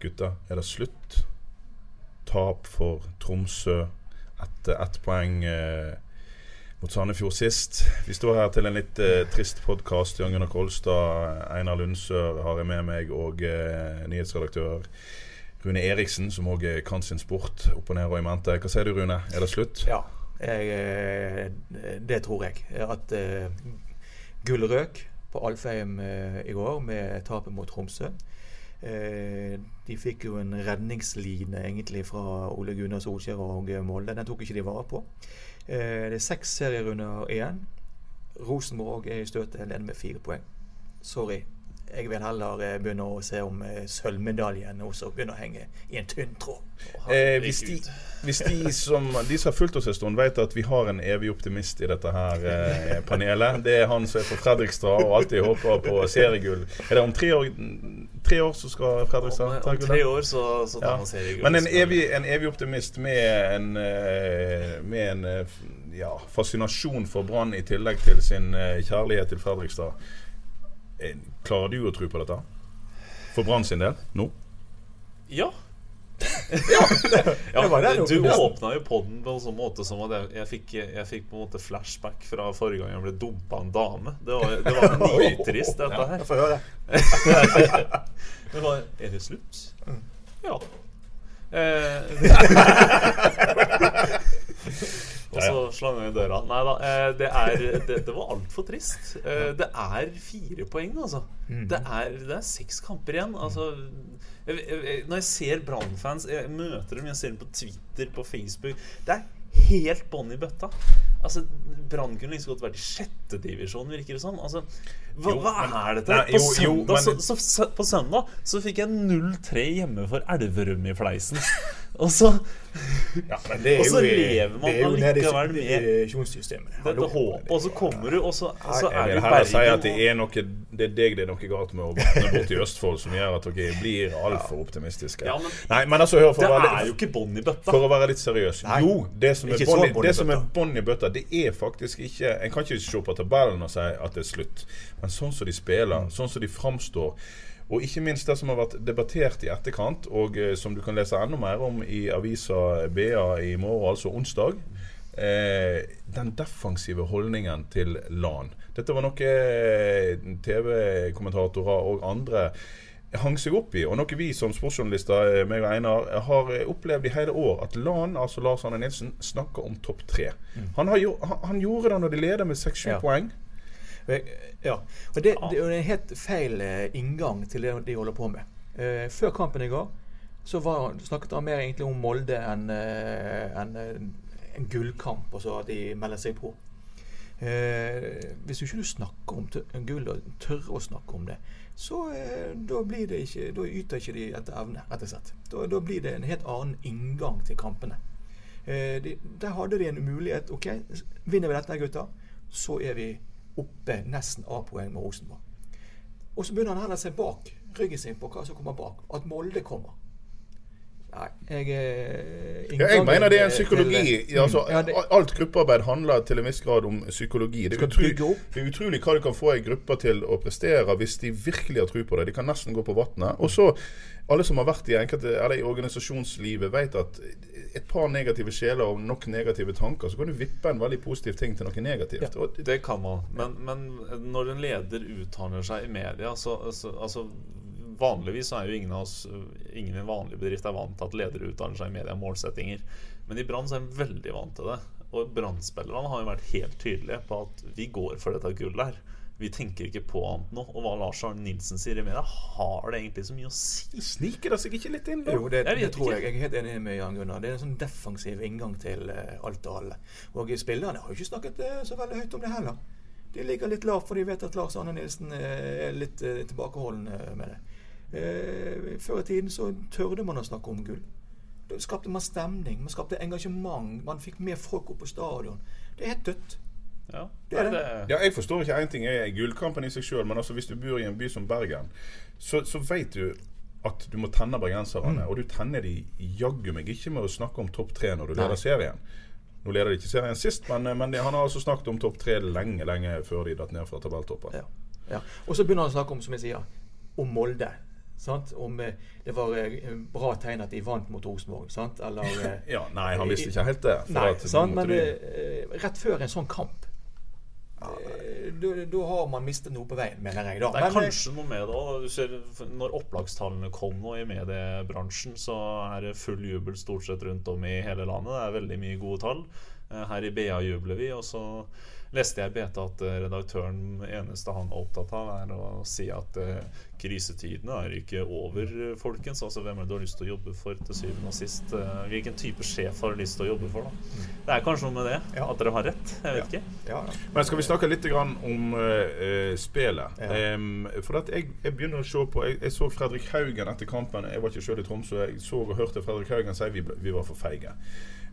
Gutta, er det slutt? Tap for Tromsø etter ett poeng eh, mot Sandefjord sist. Vi står her til en litt eh, trist podkast. Jan Gunnar Kolstad, Einar Lundsør har jeg med meg, og eh, nyhetsredaktør Rune Eriksen, som òg kan sin sport opp og ned og i mente. Hva sier du, Rune? Er det slutt? Ja, jeg, eh, det tror jeg. At uh, gull på Alfheim eh, i går med tapet mot Tromsø. Eh, de fikk jo en redningsline egentlig fra Ole Gunnar Solskjær og Molde. Den tok ikke de vare på. Eh, det er seks serierunder igjen. Rosenborg er i støtet leder med fire poeng. Sorry. Jeg vil heller eh, begynne å se om eh, sølvmedaljen også begynner å henge i en tynn tråd. Eh, hvis, de, hvis de, som, de som har fulgt oss en stund, vet at vi har en evig optimist i dette her eh, panelet. Det er han som er fra Fredrikstad og alltid håper på seriegull. Er det om tre år, tre år så skal Fredrikstad Om, ta om tre år så, så tar Ja. man seriegull. Men en evig, en evig optimist med en, eh, med en eh, ja, fascinasjon for Brann i tillegg til sin eh, kjærlighet til Fredrikstad. Eh, Klarer du å tro på dette? For Brann sin del? Nå? Ja. ja, ja det, du åpna jo podden på en sånn måte som at jeg, jeg, fikk, jeg fikk på en måte flashback fra forrige gang jeg ble dumpa av en dame. Det var, det var nitrist, dette her. Jeg får høre. Det var Er det slutt? Mm. Ja. Eh, slang i døra. Nei da, eh, det, er, det, det var altfor trist. Eh, det er fire poeng, altså. Mm. Det er, det er seks kamper igjen. Altså, jeg, jeg, når jeg ser Brann-fans, jeg møter dem, jeg ser dem på Twitter, på Facebook Det er helt bånn i bøtta. Altså, Brann kunne like så godt vært i sjette divisjon, virker det som. Altså, hva, Jo, hva er dette? Nei, på, jo, jo, men- så, så, så, på søndag så fikk jeg 0-3 hjemme for Elverum i fleisen. Og så Ja, men Det er jo lever man det er jo allikevel med dette håpet, og så kommer du, og så, og så Jeg er vil heller si at det er noe Det er deg det er noe galt med å våkne bort i Østfold som gjør at dere blir altfor optimistiske. Ja, men- Nei, men altså, hør for Det å være er jo ikke bånd i bøtta. for å være litt seriøs. Nei. Jo, det som er bånd i bøtta, det er faktisk ikke En kan ikke se på tabellen og si at det er slutt. Men sånn som de spiller, sånn som de framstår og ikke minst det som har vært debattert i etterkant, og eh, som du kan lese enda mer om i avisa BA i morgen, altså onsdag. Eh, den defensive holdningen til LAN. Dette var noe eh, TV-kommentatorer og andre hang seg opp i, og noe vi som sportsjournalister, eh, meg og Einar, har opplevd i hele år. At LAN, altså Lars Arne Nilsen, snakker om topp tre. Han, har, han, han gjorde det når de leder med seks-sju Ja. poeng. Ja. Og det, det er en helt feil eh, inngang til det de holder på med. Eh, før kampen i går så var, snakket han mer egentlig om Molde enn en, eh, en gullkamp, og så at de melder seg på. Eh, hvis du ikke snakker om gull og tør å snakke om det, så eh, da blir det ikke Da yter ikke de etter evne, rett og slett. Da, da blir det en helt annen inngang til kampene. Eh, de, der hadde de en mulighet. Ok, vinner vi dette, gutter, så er vi oppe nesten A-poeng med Rosenborg. Og så begynner han å se bak ryggen sin på hva som kommer bak. At Molde kommer. Nei, jeg eh, Ja, jeg mener det er en til- psykologi. til- altså, Ja, det- alt gruppearbeid handler til en viss grad om psykologi. Det er, opp. det er utrolig hva du kan få ei gruppe til å prestere hvis de virkelig har tro på det. De kan nesten gå på vannet. Og så, alle som har vært i, enkelte, eller i organisasjonslivet, vet at et par negative sjeler og nok negative tanker, så kan du vippe en veldig positiv ting til noe negativt. Og, Det kan man. Men, men når en leder uttaler seg i media, så, så altså Vanligvis så er jo ingen av oss Ingen i en vanlig bedrift er vant til at ledere utdanner seg i media målsettinger. Men i Brann så er de veldig vant til det. Og Brann-spillerne har jo vært helt tydelige på at vi går for dette gullet her. Vi tenker ikke på annet nå. Og hva Lars Arne Nilsen sier i media, har det egentlig så mye å si? sniker det seg ikke litt inn, da? Jo, det, Jeg det tror jeg. Jeg er helt enig med Jan Gunnar. Det er en sånn defensiv inngang til uh, alt og alle. Og spillerne har jo ikke snakket uh, så veldig høyt om det heller. De ligger litt lavt, for de vet at Lars Arne Nilsen uh, er litt eh, tilbakeholden eh, med det. Eh, før i tiden så tørde man å snakke om gull. Da skapte man stemning, man skapte engasjement, man fikk mer folk opp på stadion. Det er helt dødt. Ja, Det er det. det. Ja, jeg forstår ikke én ting er gullkampen i seg sjøl, men altså hvis du bor i en by som Bergen, så, så vet du at du må tenne bergenserne. Og du tenner de jaggu meg ikke med å snakke om topp tre når du leder serien. Nå leder de ikke serien sist, men, men han har altså snakket om topp tre lenge lenge før de datt ned fra tabelltoppen. Ja. ja. Og så begynner han å snakke om, som jeg sier, om Molde. Sant? Om eh, det var eh, bra tegn at de vant mot Rosenborg. Sant? Eller eh, Ja, nei, han visste ikke helt det. Nei, sant? men de- eh, rett før en sånn kamp eh, da, har man mistet noe på veien, mener jeg. da. Det er Men, kanskje noe med det òg. Når opplagstallene kom nå i mediebransjen, så er det full jubel stort sett rundt om i hele landet. Det er veldig mye gode tall. Eh, Her i BA jubler vi. Og så leste jeg i BT at eh, redaktøren eneste han er opptatt av, er å si at eh, krisetidene er ikke over, eh, folkens. Altså hvem er det du har lyst til å jobbe for til syvende og sist? Eh, Hvilken type sjef har du lyst til å jobbe for, da? Det er kanskje noe med det. Ja. At dere har rett. Jeg vet ikke. ja, ja. Men skal vi snakke litt grann om uh, spillet? Ja. Em, for at jeg, jeg begynner å se på Jeg, jeg så Fredrik Haugen etter kampen. Jeg var ikke selv i Tromsø. Jeg så og hørte Fredrik Haugen si vi, vi var for feige.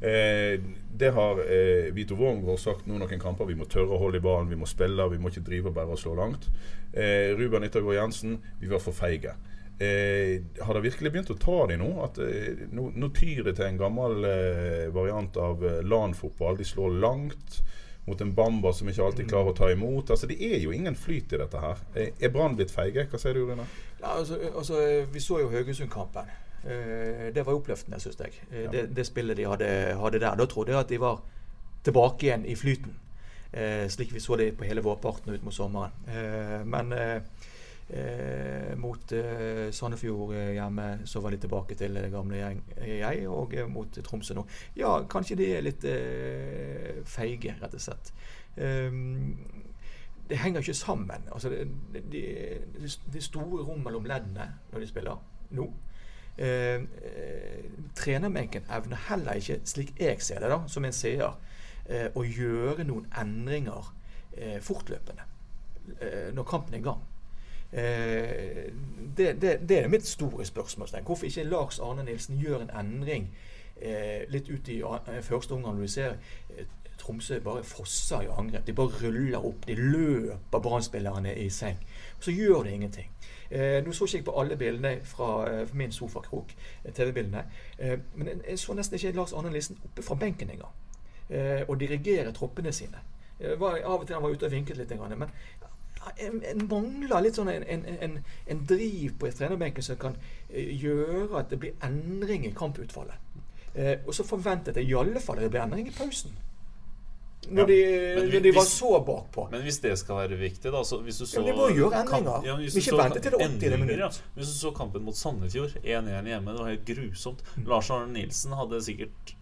Eh, det har eh, Vito Wormgård sagt nå noen kamper. Vi må tørre å holde i ballen, vi må spille, vi må ikke drive bare og slå langt. Eh, Ruben Yttergård Jensen, vi var for feige. Eh, har det virkelig begynt å ta de nå? At eh, nå, nå tyr det til en gammel eh, variant av eh, LAN-fotball. De slår langt mot en Bamba som ikke alltid klarer å ta imot. Altså Det er jo ingen flyt i dette her. Eh, Er Brann blitt feige? Hva sier du, Rune? Ja, altså, altså, vi så jo Haugesund-kampen. Eh, det var oppløftende, syns jeg. Eh, det, det spillet de hadde, hadde der. Da trodde jeg at de var tilbake igjen i flyten. Eh, slik vi så det på hele vårparten ut mot sommeren. Men mot Sandefjord hjemme så var de tilbake til det gamle gjeng, jeg, og mot Tromsø nå. Ja, kanskje de er litt feige, rett og slett. Um, det henger ikke sammen. Altså det, det, det, store rom mellom leddene når de spiller nå. Eh, eh, trenerbenken evner heller ikke, slik jeg ser det da, som en seer, eh, å gjøre noen endringer eh, fortløpende eh, når kampen er i gang. Eh, det, det, det er mitt store spørsmål. Hvorfor ikke Lars Arne Nilsen gjør en endring litt ut i første omgang når du ser Tromsø bare fosser i angrep. De bare ruller opp. De løper Brann-spillerne i seng. Så gjør det ingenting. Eh, nå så ikke jeg på alle bildene fra eh, min sofakrok, eh, TV-bildene. Eh, men jeg- så nesten ikke Lars Arne Lissen oppe fra benken engang. Eh, og dirigere troppene sine. Eh, var, av og til han var ute og vinket litt, men en, mangler litt sånn en, en, en, driv på trenerbenken som kan gjøre at det blir endring i kamputfallet. Og så forventet jeg i alle fall at det blir endring i pausen. Når, Ja. de, når de var hvis- så bakpå. Men hvis det skal være viktig, da så Hvis du så Ja, de må gjøre endringer. kamp- du ikke så vente til det 80. minutt. Ja. Hvis du så kampen mot Sandefjord, 1-1 hjemme, det var helt grusomt. Mm. Lars Arne Nilsen hadde sikkert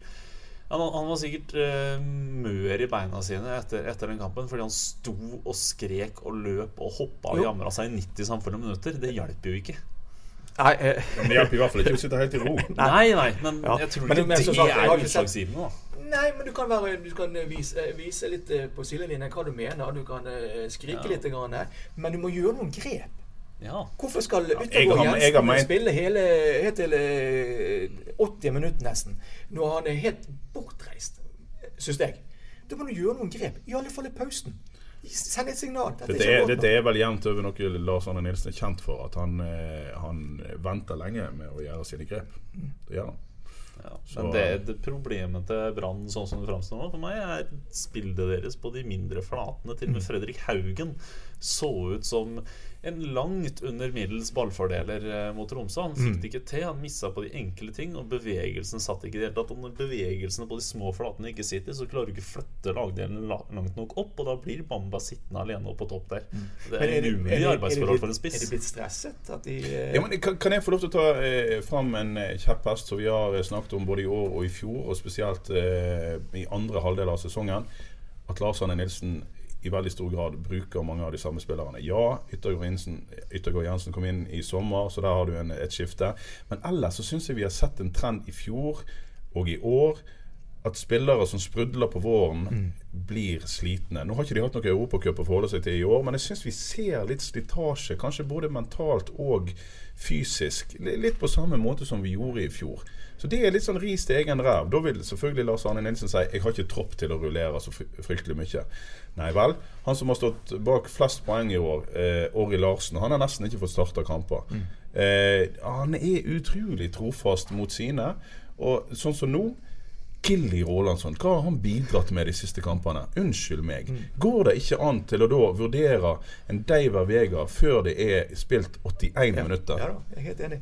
han, han var sikkert uh, mør i beina sine etter, etter den kampen fordi han sto og skrek og løp og hoppa og jamra seg i 90 samfulle minutter. Det hjelper jo ikke. Nei, eh, Men det hjelper i hvert fall ikke å sitte helt i ro. Nei, nei, men Ja. jeg tror Men- ikke men det har er ikke utslagsgivende. da Nei, men du kan, være, du kan vise, vise litt eh, på sidelinjen hva du mener. Du kan eh, skrike Ja. litt, grann, eh, men du må gjøre noen grep. Ja. Hvorfor skal Yttergård Jensen spille hele, helt til eh, 80 minutter nesten, når han er helt bortreist, syns jeg? Da må du gjøre noen grep. I alle fall i pausen. Send et signal. Dette, Dette er, dette er vel jevnt over noe Lars Arne Nilsen er kjent for. At han, eh, han venter lenge med å gjøre sine grep. Det gjør han. Ja, men det, det problemet til Brann sånn som det framstår nå, for meg er spillet deres på de mindre flatene. Til og med Fredrik Haugen så ut som en langt under middels ballfordeler eh, mot Tromsø. Han fikk det ikke til. Han missa på de enkle ting, og bevegelsen satt ikke i det hele tatt. Om bevegelsene på de små flatene ikke sitter, så klarer du ikke flytte lagdelen langt nok opp, og da blir Bamba sittende alene oppe på topp der. Det er er umulig arbeidsforhold for en blitt- Er de blitt stresset? At de eh, Ja, men kan, kan jeg få lov til å ta eh, fram en kjapp hest som vi har eh, snakket om både i år og i fjor, og spesielt eh, i andre halvdel av sesongen? At Lars Arne Nilsen i veldig stor grad bruker mange av de samme spillerne. Ja, Yttergård Jensen, Yttergård Jensen kom inn i sommer, så der har du en, et skifte. Men ellers så syns jeg vi har sett en trend i fjor og i år at spillere som sprudler på våren, blir slitne. Nå har ikke de hatt noe europacup å forholde seg til i år, men jeg syns vi ser litt slitasje. Kanskje både mentalt og fysisk. Litt på samme måte som vi gjorde i fjor. Så det er litt sånn ris til egen ræv. Da vil selvfølgelig Lars Arne Nilsen si jeg har ikke tropp til å rullere så fryktelig mye. Nei vel. Han som har stått bak flest poeng i år, eh, Orri Larsen, han har nesten ikke fått starta kamper. Eh, han er utrolig trofast mot sine. Og sånn som nå Gilly Rolandsson, hva har han bidratt med de siste kampene? Unnskyld meg. Går det ikke an til å da vurdere en Deiver Vega før det er spilt 81 minutter? Ja da, jeg er helt enig.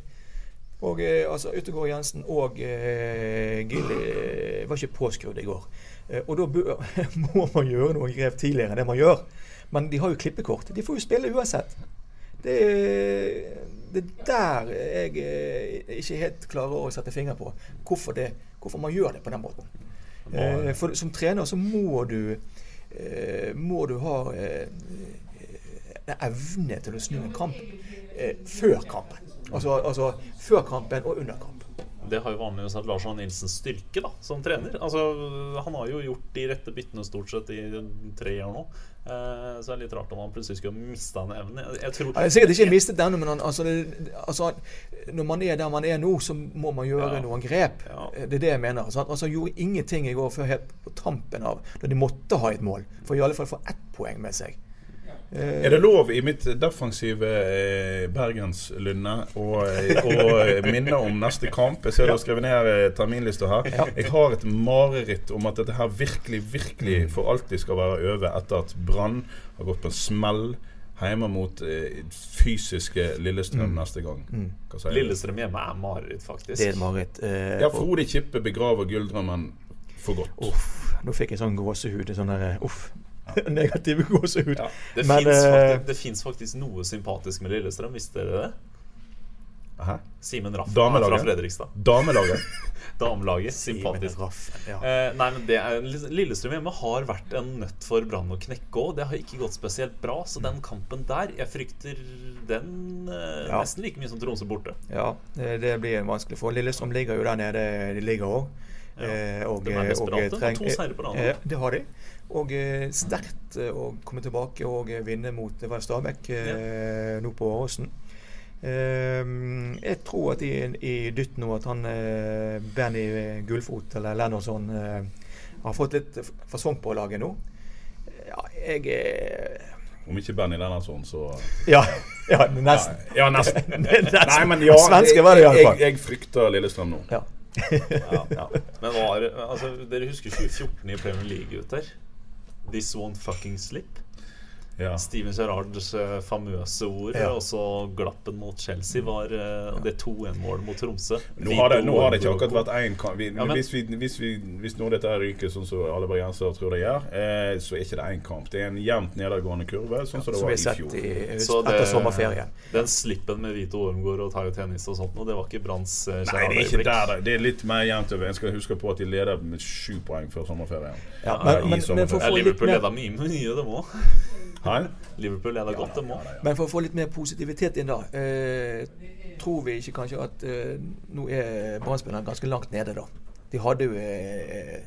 Og eh, altså, Utegård Jensen og eh, Gilly eh, var ikke påskrudd i går. Eh, og da må man gjøre noen grep tidligere enn det man gjør. Men de har jo klippekort. De får jo spille uansett. Det er det er der jeg eh, ikke helt klarer å sette finger på hvorfor, det, hvorfor man gjør det på den måten. Eh, for som trener så må du må du ha evne til å snu en kamp før kampen. Altså, altså før kampen og under kamp. Det har jo vanligvis vært Lars Arne Nilsens styrke da, som trener. Altså, han har jo gjort de rette byttene stort sett i tre år nå. Eh, så det er litt rart om han plutselig skulle miste den evnen. Jeg, jeg tror Han har sikkert ikke mistet den, men han, altså, det, altså, når man er der man er nå, så må man gjøre Ja. noen grep. Ja. Det er det jeg mener. Altså, han gjorde ingenting i går før helt på tampen av da de måtte ha et mål. For i alle fall få ett poeng med seg. Er det lov i mitt defensive eh, bergenslynne å, eh, å minne om neste kamp? Jeg ser du har skrevet ned eh, terminlista her. Jeg har et mareritt om at dette her virkelig, virkelig for alltid skal være over etter at Brann har gått på en smell hjemme mot eh, fysiske Lillestrøm neste gang. Hva sier? Lillestrøm hjemme er mareritt, faktisk. Det er mareritt. Eh, Ja, Frode Kippe begraver gulldrømmen for godt. Uff, nå fikk jeg sånn gåsehud. Sånn der, uff. Negativ gåsehud. Ja. Det Men, fins eh, faktisk, faktisk noe sympatisk med Lillestrøm, visste dere det? Hæ? Simen Raff Damelaget? fra Fredrikstad. Damelaget. Damelaget. Sympatisk. Raffen, ja. Eh, nei, men det er, Lillestrøm hjemme har vært en nøtt for Brann å knekke òg. Det har ikke gått spesielt bra. Så den kampen der, jeg frykter den eh, Ja. nesten like mye som Tromsø borte. Ja, det, det blir vanskelig. For Lillestrøm ligger jo der nede de ligger òg. Ja, Eh, og, de er desperate. treng- To seire på rad eh, Det har de. Og eh, sterkt eh, å komme tilbake og eh, vinne mot det Stabæk eh, nå på Åråsen. Eh, jeg tror at i, i dytt nå at han eh, Benny Gullfot eller Lennorsson eh, har fått litt fasong på laget nå. Ja, jeg eh, Om ikke Benny Lennartson, så Ja, ja nesten. Ja, nesten. Nesten. Nei, men ja, Svenske var det i alle. Jeg, jeg frykter Lillestrøm nå. Ja. Ja. Men var, altså, dere husker 2014 i Premier League, gutter? This won't fucking slip. Ja. Steven Gerrards eh, famøse ord. Ja. Og så glappen mot Chelsea var eh, det 2-1-målet mot Tromsø. Nå har, det, nå har det ikke akkurat vært én kamp. Vi, Ja, men- hvis, vi, hvis, vi, hvis nå dette ryker sånn som alle bergensere tror det gjør, eh, så er ikke det én kamp. Det er en jevnt nedadgående kurve, sånn som det var i fjor. i Så det- etter sommerferien. Den slippen med Vito Ormgård og Tayo Tennis og sånt, og det var ikke Branns eh, Nei, det er ikke der. det- Det er litt mer jevnt over. En skal huske på at de leder med sju poeng før sommerferien. Ja, men, men, i men, men for å få litt Liverpool leder leda mye, mye, det må. Liverpool leda godt, det må. men for å få litt mer positivitet inn da, eh, tror vi ikke kanskje at eh, nå er Brann-spillerne ganske langt nede, da. De hadde jo eh,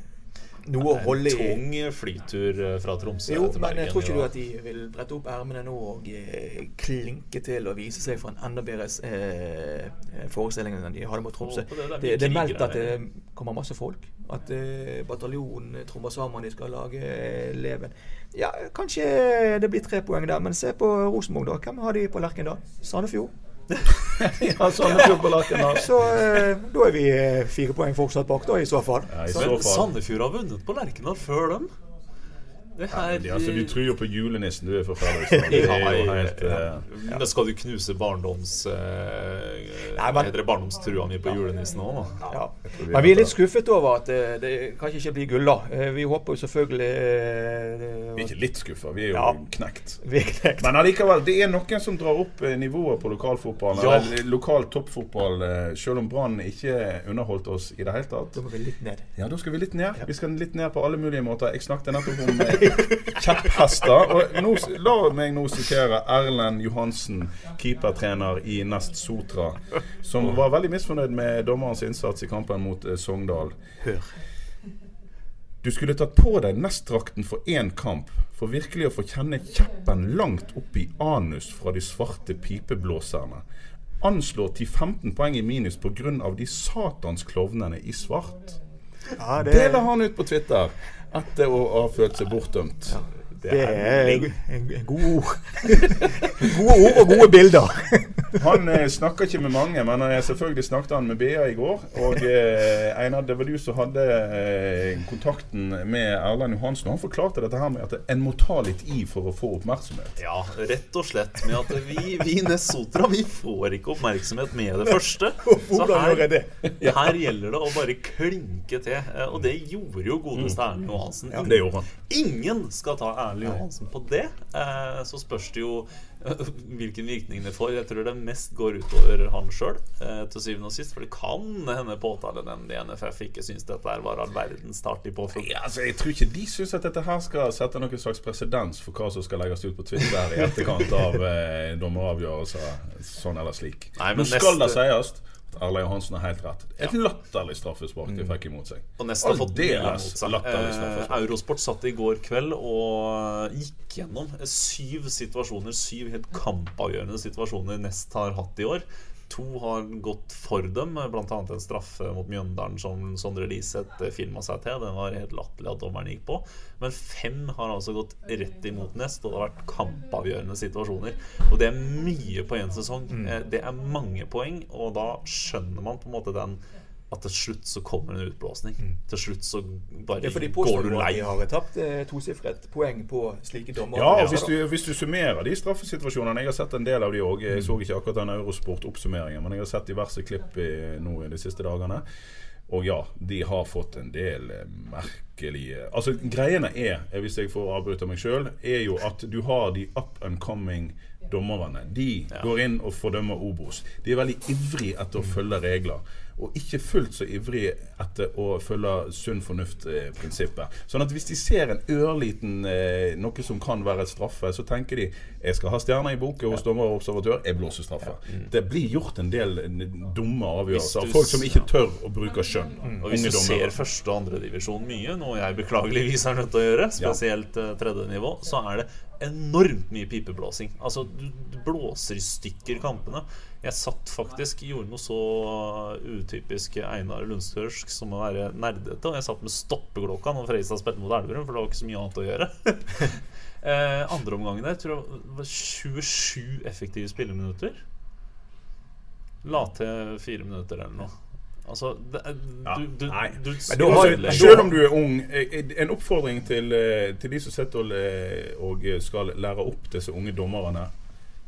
noe å holde i. Tung flytur eh, fra Tromsø Jo, til men jeg tror ikke du at de vil brette opp ermene nå og eh, klinke til og vise seg for en enda bedre eh, forestilling enn de hadde mot Tromsø. Det, det er Det, det er meldt at det kommer masse folk. At eh, bataljonen trommer sammen, de skal lage eh, Leven. Ja, kanskje det blir tre poeng der, men se på Rosenborg, da. Hvem har de på Lerken da? Sandefjord? Ja, Sandefjord på Lerken, da. Så eh, da er vi eh, fire poeng fortsatt bak, da, i så fall. Ja, i så Men fall. Sandefjord har vunnet på Lerkendal før dem. Her Ja, altså, du tror jo på julenissen. Du er fra Fredrikstad. ja, Men skal du knuse barndoms... uh, Nei, men- heter det barndomstrua mi på julenissen òg, da? Ja. Men vi er litt skuffet over at eh, det kanskje ikke blir gull, da. Eh, Vi håper jo selvfølgelig uh, Vi er ikke litt skuffa, vi er jo Ja. knekt. Vi er knekt. Men allikevel, det er noen som drar opp nivået på lokalfotballen. Ja. Eller lokal toppfotball. Selv om Brann ikke underholdt oss i det hele tatt. Da må vi litt ned. Ja, da skal vi litt ned. Vi skal litt ned på alle mulige måter. Jeg snakket nettopp om kjepphester. Og nå, la meg nå sitere Erlend Johansen, keepertrener i Nest Sotra, som var veldig misfornøyd med dommerens innsats i kampen mot eh, Sogndal. Hør. Du skulle tatt på deg nestdrakten for én kamp, for virkelig å få kjenne kjeppen langt opp i anus fra de svarte pipeblåserne. Anslår 10-15 poeng i minus pga. de satans klovnene i svart. Ja, det, Deler han ut på Twitter etter å ha følt seg bortdømt. Det er gode ord. gode ord og gode bilder. Han eh, snakker ikke med mange, men eh, selvfølgelig snakket han med BA i går. Og eh, Einar, det var du som hadde eh, kontakten med Erlend Johansen. og Han forklarte dette her med at en må ta litt i for å få oppmerksomhet. Ja, rett og slett med at vi, vi i Nessotra vi får ikke oppmerksomhet med det første. Så her, her gjelder det å bare klinke til. Eh, Og det gjorde jo godeste Erlend Johansen. Mm. Det gjorde han. Ingen skal ta Erlend Johansen på det. Eh, Så spørs det jo eh, hvilken virkning det får. Jeg tror det mest går utover han sjøl, til syvende og sist. For det kan hende påtalenemnden i NFF ikke syns dette her var all verdens start i påfugl. Ja, altså, jeg tror ikke de syns at dette her skal sette noen slags presedens for hva som skal legges ut på Twitter i etterkant av eh, dommeravgjørelser sånn eller slik. Nei, men Nå skal det neste- sies at Erlend Johansen har helt rett. Et latterlig straffespark de fikk imot seg. Og Nest har fått mot seg. Eh. Eurosport satt i går kveld og gikk gjennom syv situasjoner, syv helt kampavgjørende situasjoner Nest har hatt i år. To har gått for dem, bl.a. en straffe mot Mjøndalen som Sondre Liseth filma seg til. Den var helt latterlig at dommeren gikk på. Men fem har altså gått rett imot Nest, og det har vært kampavgjørende situasjoner. Og det er mye på én sesong. Mm. Eh, Det er mange poeng, og da skjønner man på en måte den at til slutt så kommer en utblåsning. Til slutt så bare Mm. Det er fordi går påstår du at lei. de har tapt eh, tosifret poeng på slike dommer. Ja, og hvis du, hvis du summerer de straffesituasjonene Jeg har sett en del av de òg. Jeg så ikke akkurat den Eurosport-oppsummeringen, men jeg har sett diverse klipp i, nå i de siste dagene. Og ja, de har fått en del eh, merkelige Altså, greiene er, eh, hvis jeg får avbryte meg sjøl, er jo at du har de up and coming dommerne. De går inn og fordømmer Obos. De er veldig ivrig etter å følge regler. Og ikke fullt så ivrig etter å følge sunn fornuft-prinsippet. Sånn at hvis de ser en ørliten eh, noe som kan være et straffe, så tenker de jeg skal ha stjerner i boka hos dommer og observatør, jeg blåser straffe. Det blir gjort en del eh, dumme avgjørelser av folk som ikke tør å bruke skjønn. Og hvis du ser første- og andredivisjon mye, noe jeg beklageligvis er nødt til å gjøre, spesielt eh, tredje nivå, så er det enormt mye pipeblåsing. Altså, du, du blåser i stykker kampene. Jeg satt faktisk, gjorde noe så utypisk Einar Lundstørsk som å være nerdete, og jeg satt med stoppeklokka når Fredrikstad spilte mot Elverum, for det var ikke så mye annet å gjøre. eh, andre omgangen der tror jeg det var 27 effektive spilleminutter. La til fire minutter eller noe. Altså, det, er- Ja, du, du, nei. du, har- Selv om du er ung, eh, en oppfordring til, eh, til de som sitter og, eh, og skal lære opp disse unge dommerne.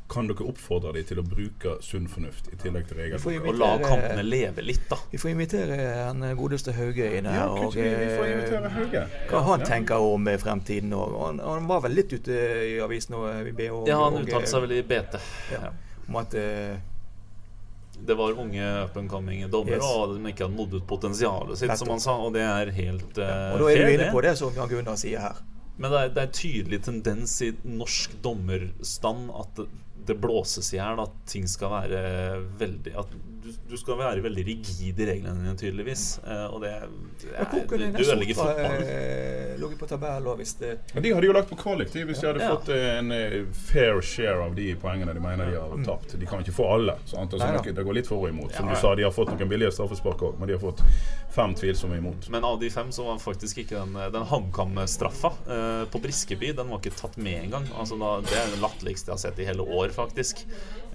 Kan dere oppfordre dem til å bruke sunn fornuft i tillegg til Vi? Og la kampene leve litt, da. Vi får invitere han godeste Hauge inn her. Ja, og, vi, vi får eh, invitere Hauge. hva han Ja. tenker om eh, fremtiden. Og, og han, han var vel litt ute i avisen og i BH. Ja, han uttalte seg eh, vel i BT. ja, om at uh, Det var unge up and coming dommere, Yes. og de ikke hadde nådd ut potensialet sitt, som han sa. Og det er helt uh, Og da er du inne på det som Jan Gunnar sier her. Men det er, det er tydelig tendens i norsk dommerstand at det, det blåses i hjel. At ting skal være veldig At du, du skal være veldig rigid i reglene dine, tydeligvis. Eh, og det, det er, hvor du, kunne fotballen. eh, ligget på tabell og hvis det Men de hadde jo lagt på kvalik de, hvis de hadde Ja. fått eh, en fair share av de poengene de mener de har tapt. De kan ikke få alle. Sant? Altså, Nei det- går litt for og imot. Som Ja. du sa, de har fått noen billige straffespark òg, men de har fått fem tvilsomme imot. Men av de fem så var faktisk ikke den, den HamKam-straffa eh, på Briskeby Den var ikke tatt med engang. Altså da, det er det latterligste jeg har sett i hele år, faktisk.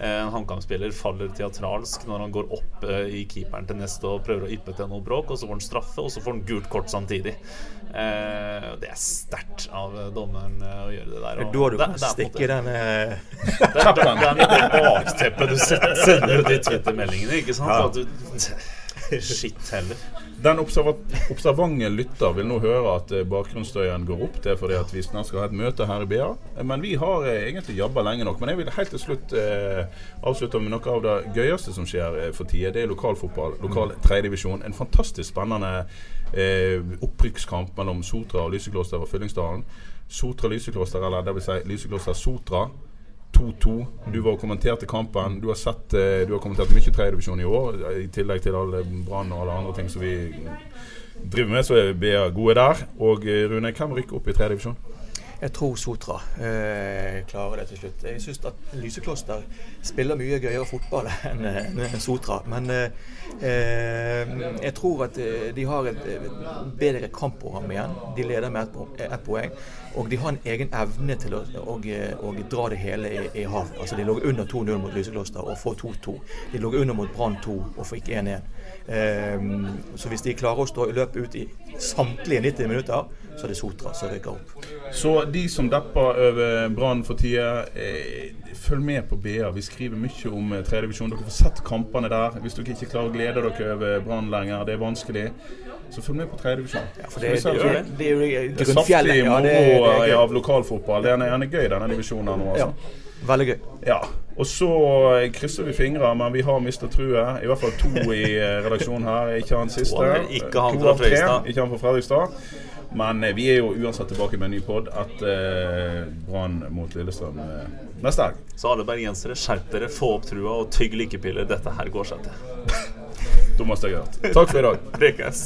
En HamKam-spiller faller teatralsk når han går opp eh, i keeperen til neste og prøver å yppe til noe bråk, og så får han straffe, og så får han gult kort samtidig. Eh, det er sterkt av eh, dommeren eh, å gjøre det der. Er og da du kan stikke den det er, bakteppet du sender ut i Twitter-meldingene, ikke sant? Ja. Shit heller. Den observa observante lytter vil nå høre at eh, bakgrunnsstøyen går opp. Det er fordi at vi snart skal ha et møte her i BA. Men vi har eh, egentlig jobba lenge nok. Men jeg vil helt til slutt eh, avslutte med noe av det gøyeste som skjer eh, for tida. Det er lokalfotball. Lokal tredjedivisjon. En fantastisk spennende eh, opprykkskamp mellom Sotra og Lysekloster og Fyllingsdalen. Sotra Lysekloster, eller vil si Lysekloster Sotra. 2-2. Du var og kommenterte kampen. Du har, sett, eh, du har kommentert mye tredjedivisjon i år, i tillegg til alle Brann og alle andre ting som vi driver med, så er vi gode der. Og eh, Rune, hvem rykker opp i tredjedivisjon? Jeg tror Sotra eh, klarer det til slutt. Jeg syns at Lysekloster spiller mye gøyere fotball enn en Sotra. Men eh, eh, jeg tror at eh, de har et bedre kampprogram igjen. De leder med ett et poeng. Og de har en egen evne til å, å, å dra det hele i, i havn. Altså, de lå under 2-0 mot Lysekloster og får 2-2. De lå under mot Brann 2 og fikk 1-1. Um, så hvis de klarer å stå i løpet ut i samtlige 90 minutter, så er det Sotra som rykker opp. Så de som depper over Brann for tida, eh, følg med på BA. Vi skriver mye om eh, tredjedivisjon. Dere får sett kampene der. Hvis dere ikke klarer å glede dere over Brann lenger, det er vanskelig. Så følg med på tredjedivisjon. Ja, for det, det, det, det, er jo moro er, av lokalfotball. Den er gjerne gøy, denne divisjonen nå. Altså. Veldig gøy. Ja. Og så krysser vi fingre, men vi har mista truet. I hvert fall to i eh, redaksjonen her. Ikke han siste. Ikke han fra Fredrikstad. Ikke han fra Fredrikstad. Men eh, vi er jo uansett tilbake med en ny pod etter eh, Brann mot Lillestrøm eh, neste helg. Så alle bergensere, skjerp dere, få opp trua og tygg lykkepiller. Dette her går seg til. Dummeste jeg har hørt. Takk for i dag. Prekas.